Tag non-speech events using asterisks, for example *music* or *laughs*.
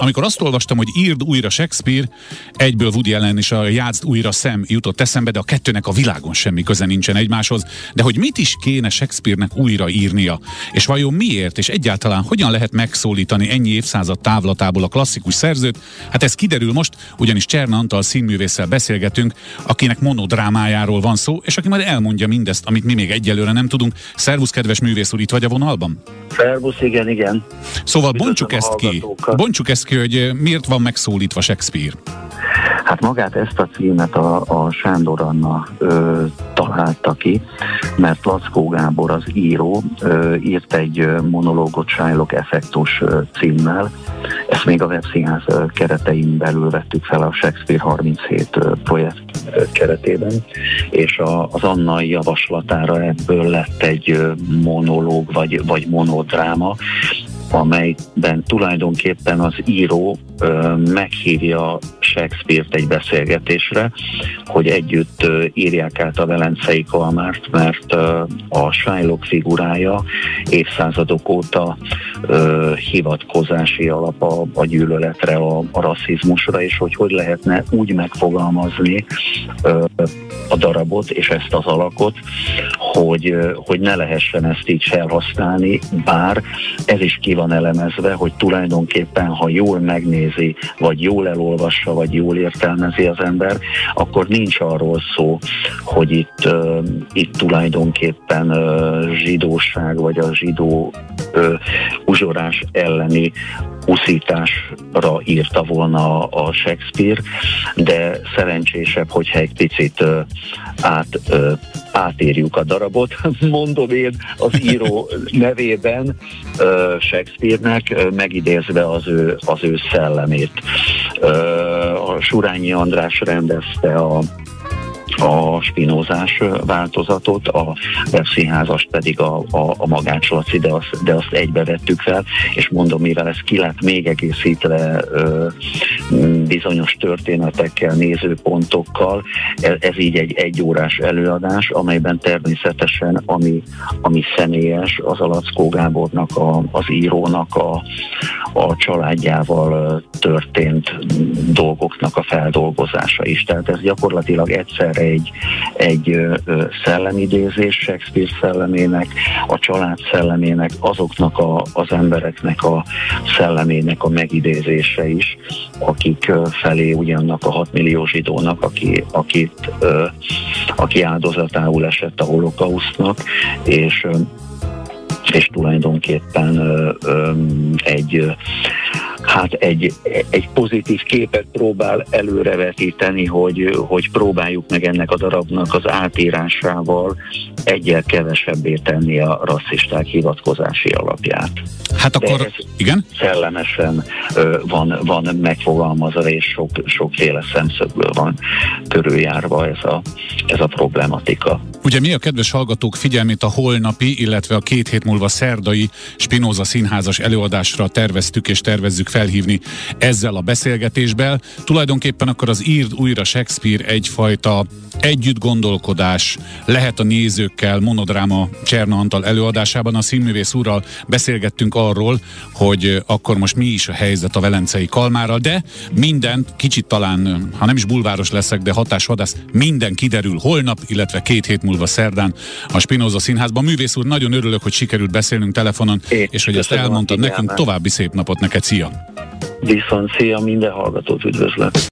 amikor azt olvastam, hogy írd újra Shakespeare, egyből Woody Allen és a játszd újra szem jutott eszembe, de a kettőnek a világon semmi köze nincsen egymáshoz. De hogy mit is kéne Shakespeare-nek újra írnia? És vajon miért? És egyáltalán hogyan lehet megszólítani ennyi évszázad távlatából a klasszikus szerzőt? Hát ez kiderül most, ugyanis Cserna Antal színművésszel beszélgetünk, akinek monodrámájáról van szó, és aki majd elmondja mindezt, amit mi még egyelőre nem tudunk. Szervusz, kedves művész úr, itt vagy a vonalban? Szervusz, igen, igen. Szóval bontsuk ezt ki. Bontsuk ezt ki, hogy miért van megszólítva Shakespeare. Hát magát ezt a címet a, a Sándor Anna ö, találta ki, mert Lackó Gábor az író ö, írt egy monológot Shylock effektus ö, címmel. Ezt még a webszínház keretein belül vettük fel a Shakespeare 37 ö, projekt keretében, és a, az Anna javaslatára ebből lett egy monológ vagy, vagy monodráma, amelyben tulajdonképpen az író ö, meghívja Shakespeare-t egy beszélgetésre, hogy együtt ö, írják át a Velencei Kalmárt, mert ö, a Shylock figurája évszázadok óta ö, hivatkozási alap a, a gyűlöletre, a, a rasszizmusra, és hogy hogy lehetne úgy megfogalmazni ö, a darabot és ezt az alakot, hogy, hogy ne lehessen ezt így felhasználni, bár ez is ki van elemezve, hogy tulajdonképpen, ha jól megnézi, vagy jól elolvassa, vagy jól értelmezi az ember, akkor nincs arról szó, hogy itt, itt tulajdonképpen zsidóság, vagy a zsidó uzsorás elleni uszításra írta volna a Shakespeare, de szerencsésebb, hogyha egy picit át, átírjuk a darabot. *laughs* Mondom én az író nevében Shakespeare-nek, megidézve az ő, az ő szellemét. A Surányi András rendezte a a spinózás változatot, a webszínházast pedig a, a, a Magács Laci, de azt, de azt egybe vettük fel, és mondom, mivel ez ki lett még egészítve bizonyos történetekkel, nézőpontokkal, ez, ez így egy egyórás előadás, amelyben természetesen ami, ami személyes, az a Lackó Gábornak, a, az írónak a, a családjával történt dolgoknak a feldolgozása is. Tehát ez gyakorlatilag egyszerre egy, egy szellemidézés Shakespeare szellemének, a család szellemének, azoknak a, az embereknek a szellemének a megidézése is, akik felé ugyannak a 6 millió zsidónak, aki, akit, aki áldozatául esett a holokausznak, és és tulajdonképpen egy hát egy, egy pozitív képet próbál előrevetíteni, hogy, hogy próbáljuk meg ennek a darabnak az átírásával egyel kevesebbé tenni a rasszisták hivatkozási alapját. Hát akkor, igen? Szellemesen van, van megfogalmazva, és sok, sokféle szemszögből van körüljárva ez a, ez a problematika. Ugye mi a kedves hallgatók figyelmét a holnapi, illetve a két hét múlva szerdai Spinoza színházas előadásra terveztük és tervezzük felhívni ezzel a beszélgetésben. Tulajdonképpen akkor az írd újra Shakespeare egyfajta együtt gondolkodás lehet a nézőkkel, monodráma Cserna Antal előadásában. A színművész úrral beszélgettünk arról, hogy akkor most mi is a helyzet a velencei kalmára, de minden kicsit talán, ha nem is bulváros leszek, de hatásvadász, minden kiderül holnap, illetve két hét múlva szerdán a Spinoza Színházban. Művész úr, nagyon örülök, hogy sikerült beszélnünk telefonon, é, és hogy ezt elmondtad nekünk. További szép napot neked, szia! Viszont szia, minden hallgatót üdvözlök!